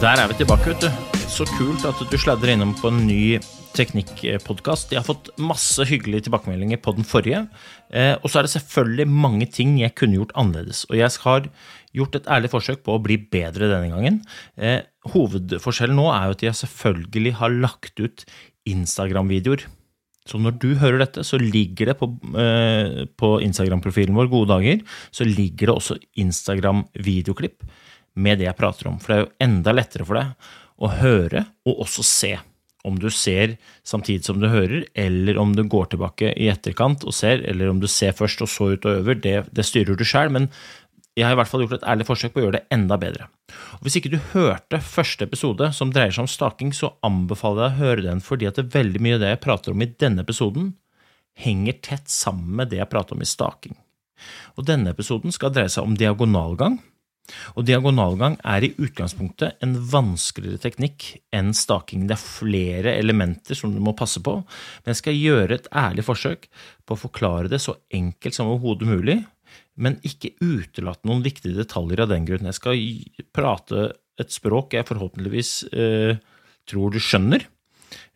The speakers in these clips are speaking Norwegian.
Der er vi tilbake, vet du. Så kult at du sladrer innom på en ny teknikkpodkast. Jeg har fått masse hyggelige tilbakemeldinger på den forrige. Eh, og så er det selvfølgelig mange ting jeg kunne gjort annerledes. Og jeg har gjort et ærlig forsøk på å bli bedre denne gangen. Eh, hovedforskjellen nå er jo at jeg selvfølgelig har lagt ut Instagram-videoer. Så når du hører dette, så ligger det på, eh, på Instagram-profilen vår Gode dager, så ligger det også Instagram-videoklipp med det jeg prater om. For det er jo enda lettere for deg å høre og også se. Om du ser samtidig som du hører, eller om du går tilbake i etterkant og ser, eller om du ser først og så utover, det, det styrer du sjøl, men jeg har i hvert fall gjort et ærlig forsøk på å gjøre det enda bedre. Og hvis ikke du hørte første episode som dreier seg om staking, så anbefaler jeg deg å høre den, fordi at veldig mye av det jeg prater om i denne episoden, henger tett sammen med det jeg prater om i staking. Og denne episoden skal dreie seg om diagonalgang. Og diagonalgang er i utgangspunktet en vanskeligere teknikk enn staking. Det er flere elementer som du må passe på, men jeg skal gjøre et ærlig forsøk på å forklare det så enkelt som overhodet mulig, men ikke utelate noen viktige detaljer av den grunn. Jeg skal prate et språk jeg forhåpentligvis eh, tror du skjønner.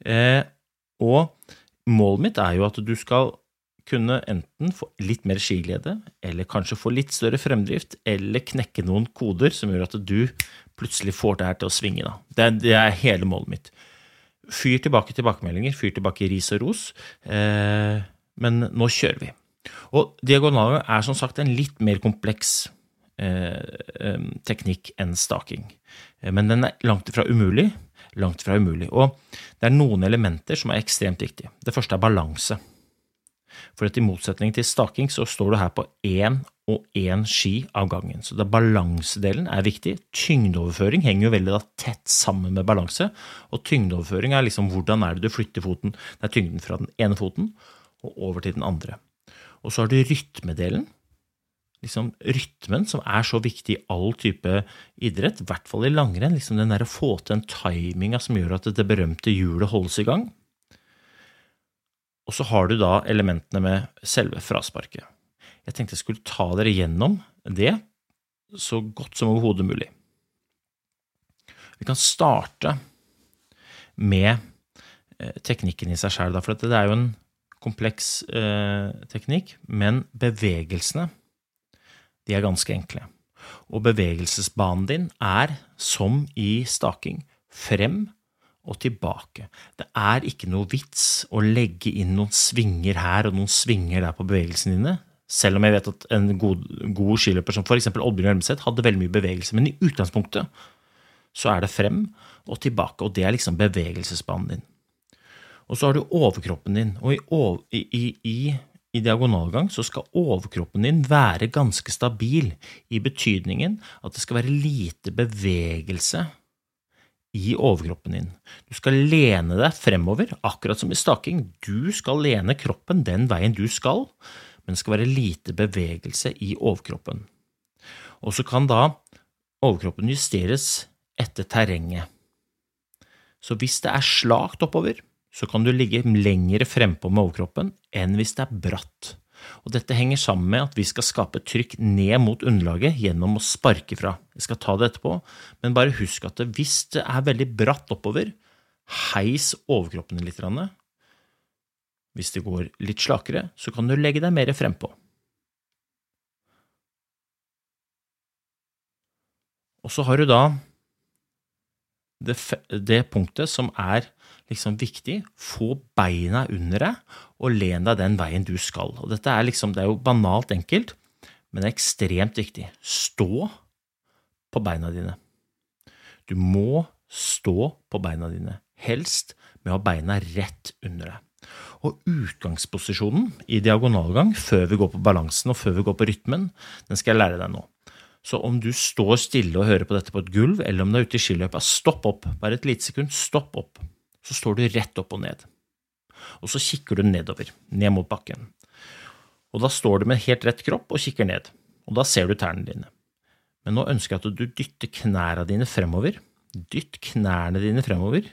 Eh, og målet mitt er jo at du skal kunne enten få litt mer skiglede, eller kanskje få litt større fremdrift, eller knekke noen koder som gjør at du plutselig får det her til å svinge. Da. Det, er, det er hele målet mitt. Fyr tilbake tilbakemeldinger, fyr tilbake ris og ros, eh, men nå kjører vi. Og diagonalgang er som sagt en litt mer kompleks eh, teknikk enn staking. Eh, men den er langt ifra umulig. Langt ifra umulig. Og det er noen elementer som er ekstremt viktige. Det første er balanse. For at i motsetning til staking så står du her på én og én ski av gangen. Så det balansedelen er viktig. Tyngdeoverføring henger jo veldig tett sammen med balanse. Og tyngdeoverføring er liksom hvordan er det du flytter foten. Det er tyngden fra den ene foten og over til den andre. Og så har du rytmedelen. Liksom rytmen som er så viktig i all type idrett, i hvert fall i langrenn. Liksom den der å få til den timinga som gjør at det berømte hjulet holdes i gang. Og så har du da elementene med selve frasparket. Jeg tenkte jeg skulle ta dere gjennom det så godt som overhodet mulig. Vi kan starte med eh, teknikken i seg sjøl, for det er jo en kompleks eh, teknikk, men bevegelsene de er ganske enkle. Og bevegelsesbanen din er, som i staking, frem og tilbake. Det er ikke noe vits å legge inn noen svinger her og noen svinger der på bevegelsene dine, selv om jeg vet at en god, god skiløper som f.eks. Oddbjørn Hjelmeset hadde veldig mye bevegelse. Men i utgangspunktet så er det frem og tilbake, og det er liksom bevegelsesbanen din. Og så har du overkroppen din, og i, i, i, i diagonalgang så skal overkroppen din være ganske stabil, i betydningen at det skal være lite bevegelse i overkroppen din. Du skal lene deg fremover, akkurat som i staking. Du skal lene kroppen den veien du skal, men det skal være lite bevegelse i overkroppen. Og så kan da overkroppen justeres etter terrenget. Så hvis det er slakt oppover, så kan du ligge lengre frempå med overkroppen enn hvis det er bratt. Og dette henger sammen med at vi skal skape trykk ned mot underlaget gjennom å sparke fra. Jeg skal ta det etterpå, men bare husk at hvis det er veldig bratt oppover, heis overkroppen litt, Hvis det går litt slakere, så kan du legge deg mer frempå. Og så har du da det, det, punktet som er liksom viktig. Få beina under deg og len deg den veien du skal. Og dette er liksom, det er jo banalt enkelt, men det er ekstremt viktig. Stå på beina dine. Du må stå på beina dine, helst med å ha beina rett under deg. Og utgangsposisjonen i diagonalgang før vi går på balansen og før vi går på rytmen, den skal jeg lære deg nå. Så om du står stille og hører på dette på et gulv, eller om du er ute i skiløypa, stopp opp, bare et lite sekund, stopp opp. Så står du rett opp og ned. Og så kikker du nedover, ned mot bakken. Og da står du med helt rett kropp og kikker ned, og da ser du tærne dine. Men nå ønsker jeg at du dytter knærne dine fremover. Dytt knærne dine fremover.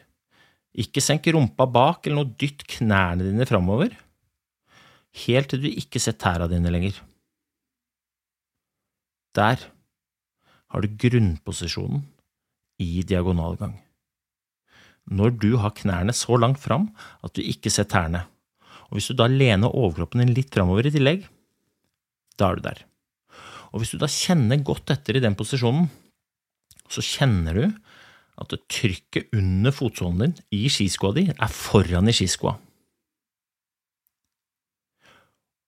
Ikke senk rumpa bak eller noe, dytt knærne dine fremover. Helt til du ikke ser tærne dine lenger. Der har du grunnposisjonen i diagonalgang. Når du har knærne så langt fram at du ikke ser tærne, og hvis du da lener overkroppen din litt framover i tillegg, da er du der. Og hvis du da kjenner godt etter i den posisjonen, så kjenner du at trykket under fotsålen din i skiskoa di er foran i skiskoa.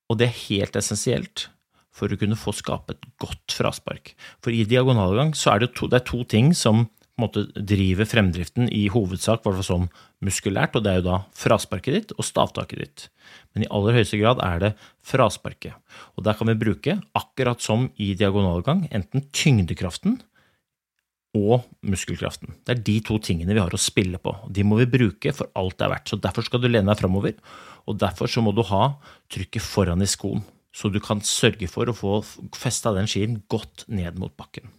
Og det er helt essensielt for å kunne få skape et godt fraspark. For i diagonalgang så er det, to, det er to ting som måte driver fremdriften i hovedsak, hvert sånn muskulært, og det er jo da frasparket ditt og stavtaket ditt. Men i aller høyeste grad er det frasparket. Og der kan vi bruke, akkurat som i diagonalgang, enten tyngdekraften og muskelkraften. Det er de to tingene vi har å spille på. De må vi bruke for alt det er verdt. Så Derfor skal du lene deg framover, og derfor så må du ha trykket foran i skoen. Så du kan sørge for å få festa den skien godt ned mot bakken.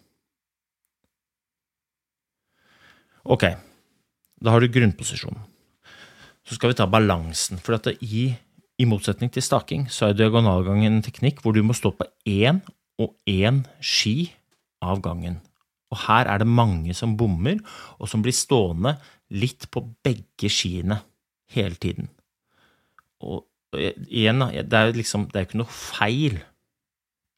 Ok, da har du grunnposisjonen. Så skal vi ta balansen. For i, i, motsetning til staking, så er diagonalgang en teknikk hvor du må stå på én og én ski av gangen. Og her er det mange som bommer, og som blir stående litt på begge skiene hele tiden. Og igjen, det er liksom Det er ikke noe feil,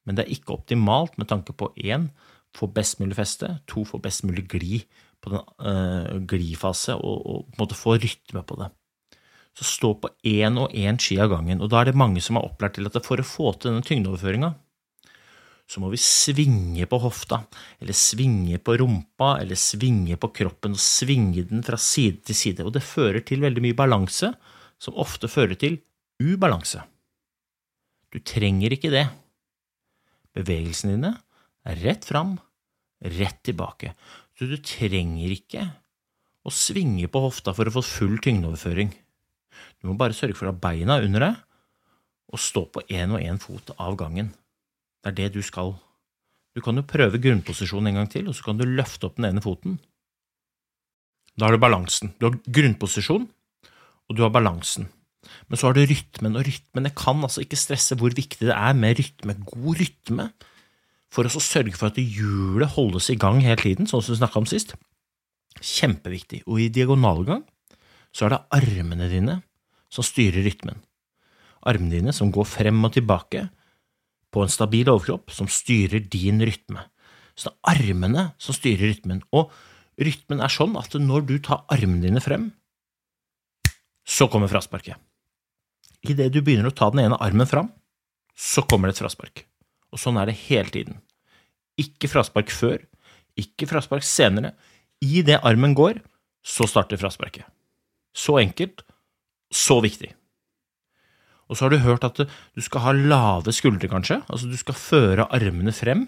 men det er ikke optimalt med tanke på én, få best mulig feste, to, få best mulig gli på den uh, glifase, og, og, på en måte få rytme på det. Så stå på én og én ski av gangen, og da er det mange som er opplært til at for å få til denne tyngdeoverføringa, så må vi svinge på hofta, eller svinge på rumpa, eller svinge på kroppen og svinge den fra side til side. Og det fører til veldig mye balanse, som ofte fører til ubalanse. Du trenger ikke det. Bevegelsene dine rett fram, rett tilbake, så du trenger ikke å svinge på hofta for å få full tyngdeoverføring. Du må bare sørge for å ha beina under deg og stå på én og én fot av gangen. Det er det du skal. Du kan jo prøve grunnposisjonen en gang til, og så kan du løfte opp den ene foten. Da har du balansen. Du har grunnposisjon, og du har balansen. Men så har du rytmen, og rytmen kan altså ikke stresse hvor viktig det er med rytme, god rytme, for å sørge for at hjulet holdes i gang hele tiden, sånn som vi snakka om sist. Kjempeviktig. Og i diagonalgang så er det armene dine som styrer rytmen. Armene dine som går frem og tilbake, på en stabil overkropp som styrer din rytme. Så det er armene som styrer rytmen. Og rytmen er sånn at når du tar armene dine frem, så kommer frasparket. Idet du begynner å ta den ene armen fram, så kommer det et fraspark. Og sånn er det hele tiden. Ikke fraspark før, ikke fraspark senere. I det armen går, så starter frasparket. Så enkelt, så viktig. Og så har du hørt at du skal ha lave skuldre, kanskje. Altså du skal føre armene frem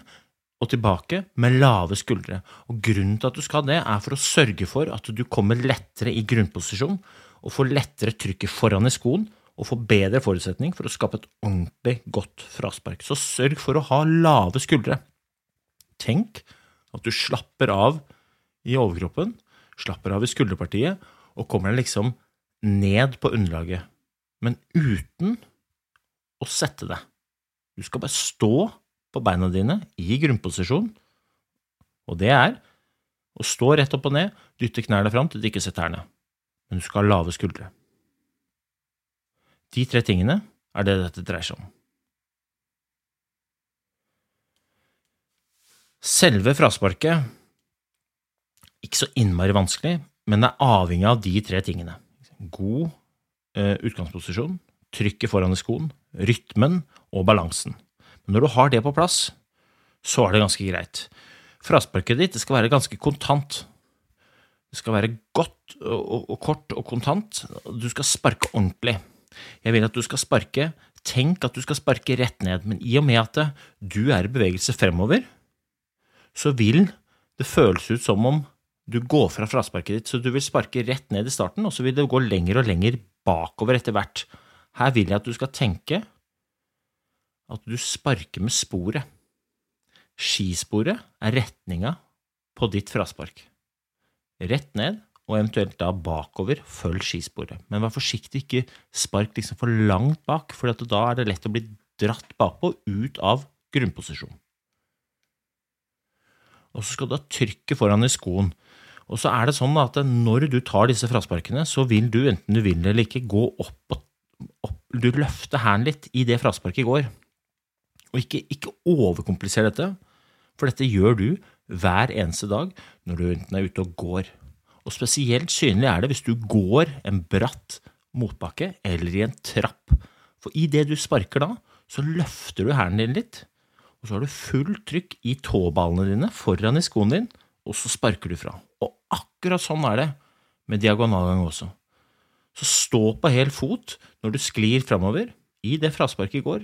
og tilbake med lave skuldre. Og grunnen til at du skal det, er for å sørge for at du kommer lettere i grunnposisjon og får lettere trykket foran i skoen og få bedre forutsetning for å skape et ordentlig godt fraspark. Så sørg for å ha lave skuldre. Tenk at du slapper av i overkroppen, slapper av i skulderpartiet, og kommer deg liksom ned på underlaget men uten å sette deg. Du skal bare stå på beina dine i grunnposisjon, og det er å stå rett opp og ned, dytte knærne fram til du ikke ser tærne, men du skal ha lave skuldre. De tre tingene er det dette dreier seg om. Selve frasparket ikke så innmari vanskelig, men det er avhengig av de tre tingene. God eh, utgangsposisjon, trykket foran i skoen, rytmen og balansen. Men når du har det på plass, så er det ganske greit. Frasparket ditt skal være ganske kontant. Det skal være godt og, og, og kort og kontant. Du skal sparke ordentlig. Jeg vil at du skal sparke Tenk at du skal sparke rett ned, men i og med at du er i bevegelse fremover, så vil det føles ut som om du går fra frasparket ditt, så du vil sparke rett ned i starten, og så vil det gå lenger og lenger bakover etter hvert. Her vil jeg at du skal tenke at du sparker med sporet. Skisporet er retninga på ditt fraspark. Rett ned, og eventuelt da bakover, følg skisporet. Men vær forsiktig, ikke spark liksom for langt bak, for da er det lett å bli dratt bakpå ut av grunnposisjon. Og så skal du ha trykket foran i skoen. Og så er det sånn at når du tar disse frasparkene, så vil du, enten du vil eller ikke, gå opp og opp, Du løfter hælen litt i det frasparket går. Og ikke, ikke overkompliser dette, for dette gjør du hver eneste dag når du enten er ute og går. Og spesielt synlig er det hvis du går en bratt motbakke eller i en trapp. For i det du sparker da, så løfter du hælen din litt, og så har du fullt trykk i tåballene dine foran i skoen din, og så sparker du fra. Og akkurat sånn er det med diagonalgang også. Så stå på hel fot når du sklir framover. I det frasparket går,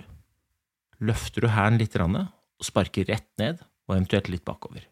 løfter du hælen litt og sparker rett ned, og eventuelt litt bakover.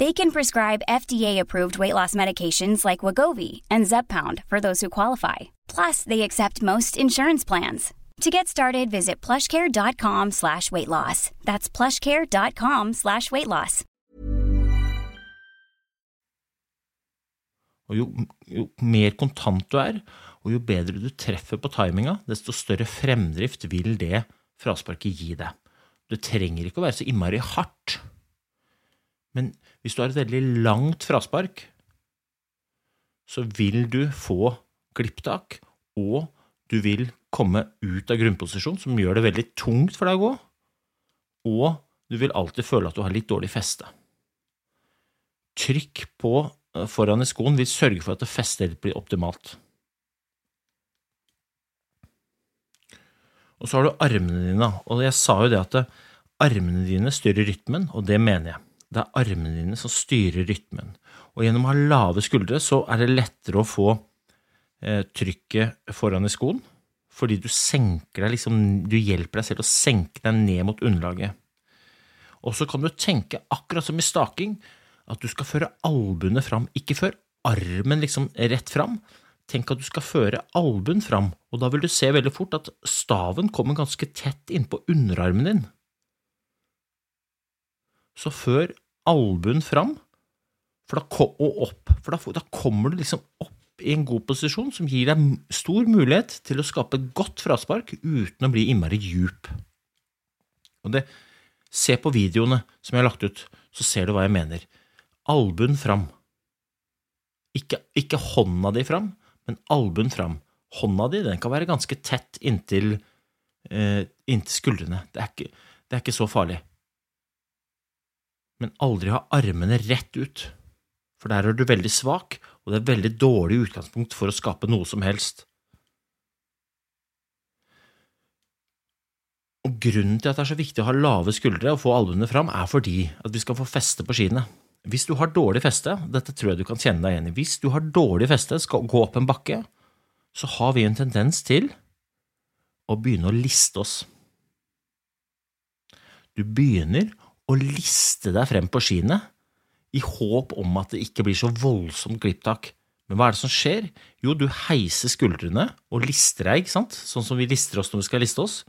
They can prescribe FDA-approved weight loss medications like Wagovi and Zeppound for those who qualify. Plus, they accept most insurance plans. To get started, visit plushcare.com slash weight loss. That's plushcare.com slash weight loss. Jo, jo mer kontant du er, og jo bedre du treffer på timinga, desto større fremdrift vil det frasparket gi deg. Du trenger ikke å være så innmari hardt. Men hvis du har et veldig langt fraspark, så vil du få glipptak, og du vil komme ut av grunnposisjon, som gjør det veldig tungt for deg å gå, og du vil alltid føle at du har litt dårlig feste. Trykk på eh, foran i skoen vil sørge for at festet blir optimalt. Og så har du armene dine, og jeg sa jo det at armene dine styrer rytmen, og det mener jeg. Det er armene dine som styrer rytmen. Og gjennom å ha lave skuldre så er det lettere å få eh, trykket foran i skoen, fordi du senker deg liksom, du hjelper deg selv å senke deg ned mot underlaget. Og så kan du tenke, akkurat som i staking, at du skal føre albuene fram, ikke før armen liksom rett fram. Tenk at du skal føre albuen fram, og da vil du se veldig fort at staven kommer ganske tett innpå underarmen din. Så før albuen fram, da, og opp, for da, da kommer du liksom opp i en god posisjon som gir deg stor mulighet til å skape godt fraspark uten å bli innmari djup. Og det, se på videoene som jeg har lagt ut, så ser du hva jeg mener. Albuen fram. Ikke, ikke hånda di fram, men albuen fram. Hånda di den kan være ganske tett inntil, eh, inntil skuldrene. Det er, ikke, det er ikke så farlig. Men aldri ha armene rett ut, for der er du veldig svak, og det er veldig dårlig utgangspunkt for å skape noe som helst. Og Grunnen til at det er så viktig å ha lave skuldre og få albuene fram, er fordi at vi skal få feste på skiene. Hvis du har dårlig feste, dette tror jeg du kan kjenne deg igjen i, hvis du har dårlig feste, skal gå opp en bakke, så har vi en tendens til å begynne å liste oss. Du begynner å liste deg frem på skiene i håp om at det ikke blir så voldsomt glipptak. Men hva er det som skjer? Jo, du heiser skuldrene og lister deg, ikke sant? sånn som vi lister oss når vi skal liste oss.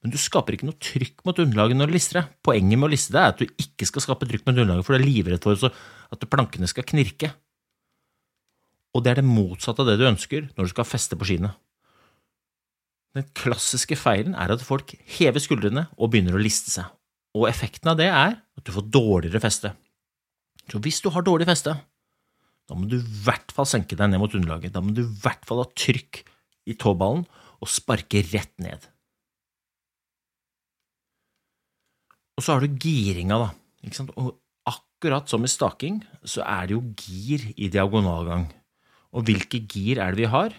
Men du skaper ikke noe trykk mot underlaget når du lister deg. Poenget med å liste deg er at du ikke skal skape trykk mot underlaget, for du er livredd for at plankene skal knirke. Og det er det motsatte av det du ønsker når du skal feste på skiene. Den klassiske feilen er at folk hever skuldrene og begynner å liste seg. Og effekten av det er at du får dårligere feste. Så hvis du har dårlig feste, da må du i hvert fall senke deg ned mot underlaget. Da må du i hvert fall ha trykk i tåballen og sparke rett ned. Og så har du giringa, da. Ikke sant? Og akkurat som i staking, så er det jo gir i diagonalgang. Og hvilke gir er det vi har?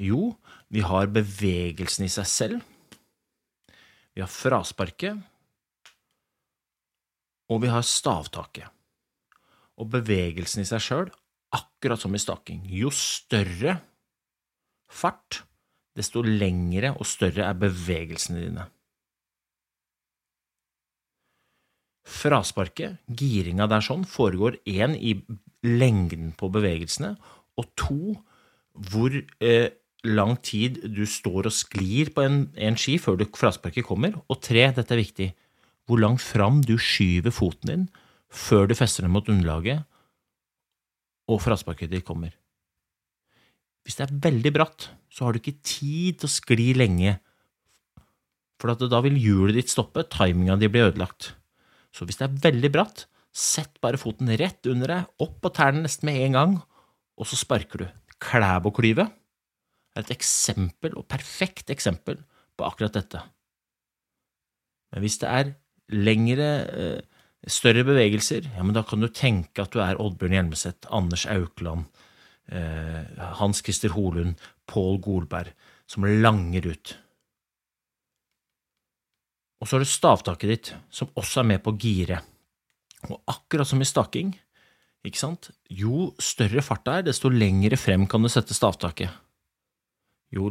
Jo, vi har bevegelsen i seg selv, vi har frasparket, og vi har stavtaket. Og bevegelsen i seg sjøl, akkurat som i staking, jo større fart, desto lengre og større er bevegelsene dine. Frasparket, giringa der sånn, foregår én i lengden på bevegelsene, og to hvor eh, lang tid du står og sklir på en, en ski før du frasparket kommer, og tre, dette er viktig, hvor langt fram du skyver foten din før du fester den mot underlaget og frasparket ditt kommer. Hvis det er veldig bratt, så har du ikke tid til å skli lenge, for da vil hjulet ditt stoppe, timinga di blir ødelagt. Så hvis det er veldig bratt, sett bare foten rett under deg, opp på tærne nesten med en gang, og så sparker du. Klæboklyve er et eksempel, og perfekt eksempel, på akkurat dette. Men hvis det er lengre, eh, større bevegelser, ja, men da kan du tenke at du er Oddbjørn Hjelmeset, Anders Aukland, eh, Hans Christer Holund, Pål Golberg, som langer ut. Og så har du stavtaket ditt, som også er med på å gire. Og akkurat som i staking, ikke sant, jo større fart det er, desto lengre frem kan du sette stavtaket. Jo,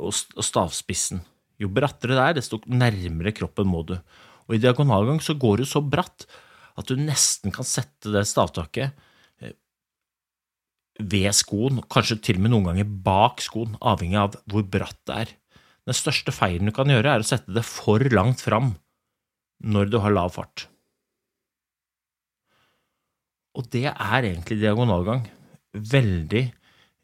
og stavspissen. Jo brattere det er, desto nærmere kroppen må du. Og i diagonalgang så går det så bratt at du nesten kan sette det stavtaket eh, ved skoen, kanskje til og med noen ganger bak skoen, avhengig av hvor bratt det er. Den største feilen du kan gjøre, er å sette det for langt fram når du har lav fart. Og det er egentlig diagonalgang. Veldig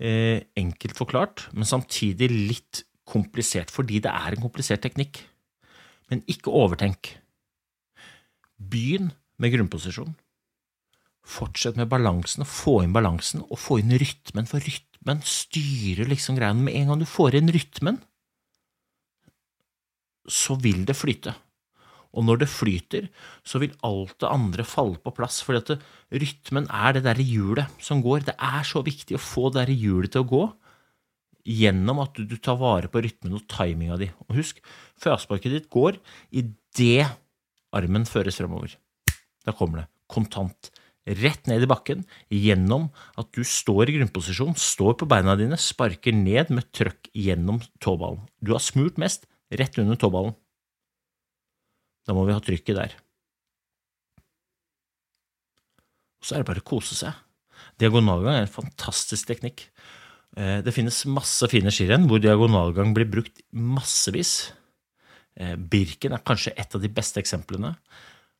eh, enkelt forklart, men samtidig litt komplisert, fordi det er en komplisert teknikk. Men ikke overtenk. Begynn med grunnposisjon. Fortsett med balansen, få inn balansen og få inn rytmen, for rytmen styrer liksom greiene. Med en gang du får inn rytmen, så vil det flyte. Og når det flyter, så vil alt det andre falle på plass, fordi at rytmen er det derre hjulet som går. Det er så viktig å få det derre hjulet til å gå gjennom at du, tar vare på rytmen og timinga di. Og husk, førsparket ditt går idet armen føres fremover. Da kommer det kontant. Rett ned i bakken, gjennom at du står i grunnposisjon, står på beina dine, sparker ned med trøkk gjennom tåballen. Du har smurt mest, rett under tåballen. Da må vi ha trykket der. Og så er det bare å kose seg. Diagonalgang er en fantastisk teknikk. Eh, det finnes masse fine skirenn hvor diagonalgang blir brukt massevis. Eh, Birken er kanskje et av de beste eksemplene.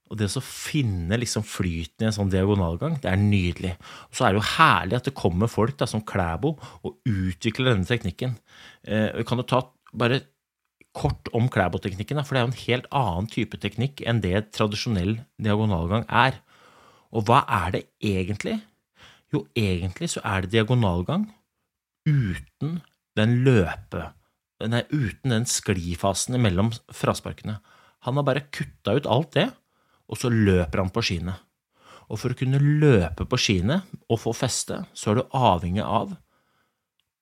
Og det å finne liksom flyten i en sånn diagonalgang, det er nydelig. Og så er det jo herlig at det kommer folk da, som Klæbo og utvikler denne teknikken. Eh, vi kan jo ta bare kort om Klæbo-teknikken, for det er jo en helt annen type teknikk enn det tradisjonell diagonalgang er. Og hva er det egentlig? Jo, egentlig så er det diagonalgang uten den løpe... Nei, uten den sklifasen mellom frasparkene. Han har bare kutta ut alt det, og så løper han på skiene. Og for å kunne løpe på skiene og få feste, så er du avhengig av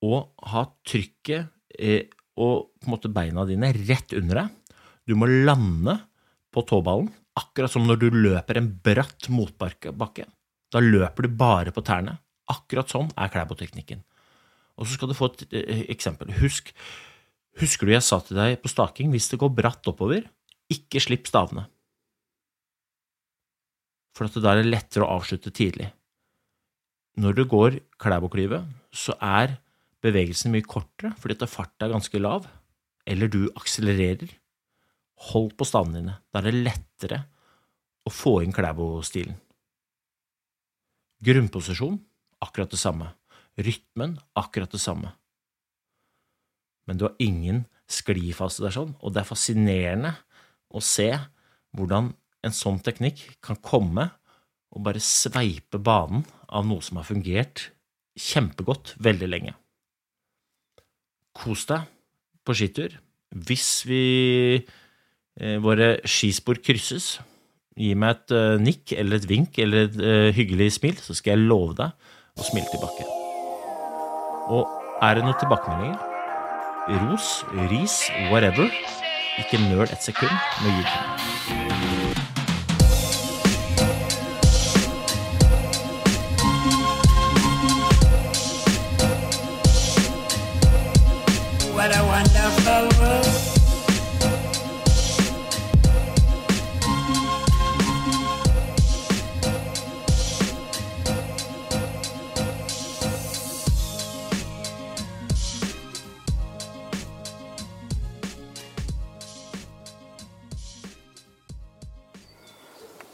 å ha trykket eh, og på en måte beina dine rett under deg. Du må lande på tåballen Akkurat som når du løper en bratt motbakke. Da løper du bare på tærne. Akkurat sånn er Klæbo-teknikken. Og så skal du få et eh, eksempel. Husk, husker du jeg sa til deg på staking, hvis det går bratt oppover, ikke slipp stavene. For at da er det lettere å avslutte tidlig. Når du går Klæbo-klyvet, så er bevegelsen mye kortere fordi at farten er ganske lav, eller du akselererer. Hold på stavene dine. Da er det lettere å få inn Klæbo-stilen. Grunnposisjon akkurat det samme. Rytmen akkurat det samme. Men du har ingen sklifase der sånn, og det er fascinerende å se hvordan en sånn teknikk kan komme og bare sveipe banen av noe som har fungert kjempegodt veldig lenge. Kos deg på skitur. Hvis vi, eh, våre skispor krysses, gi meg et eh, nikk eller et vink eller et eh, hyggelig smil, så skal jeg love deg å smile tilbake. Og er det noen tilbakemeldinger? Ros, ris, whatever. Ikke nøl et sekund med YouTube.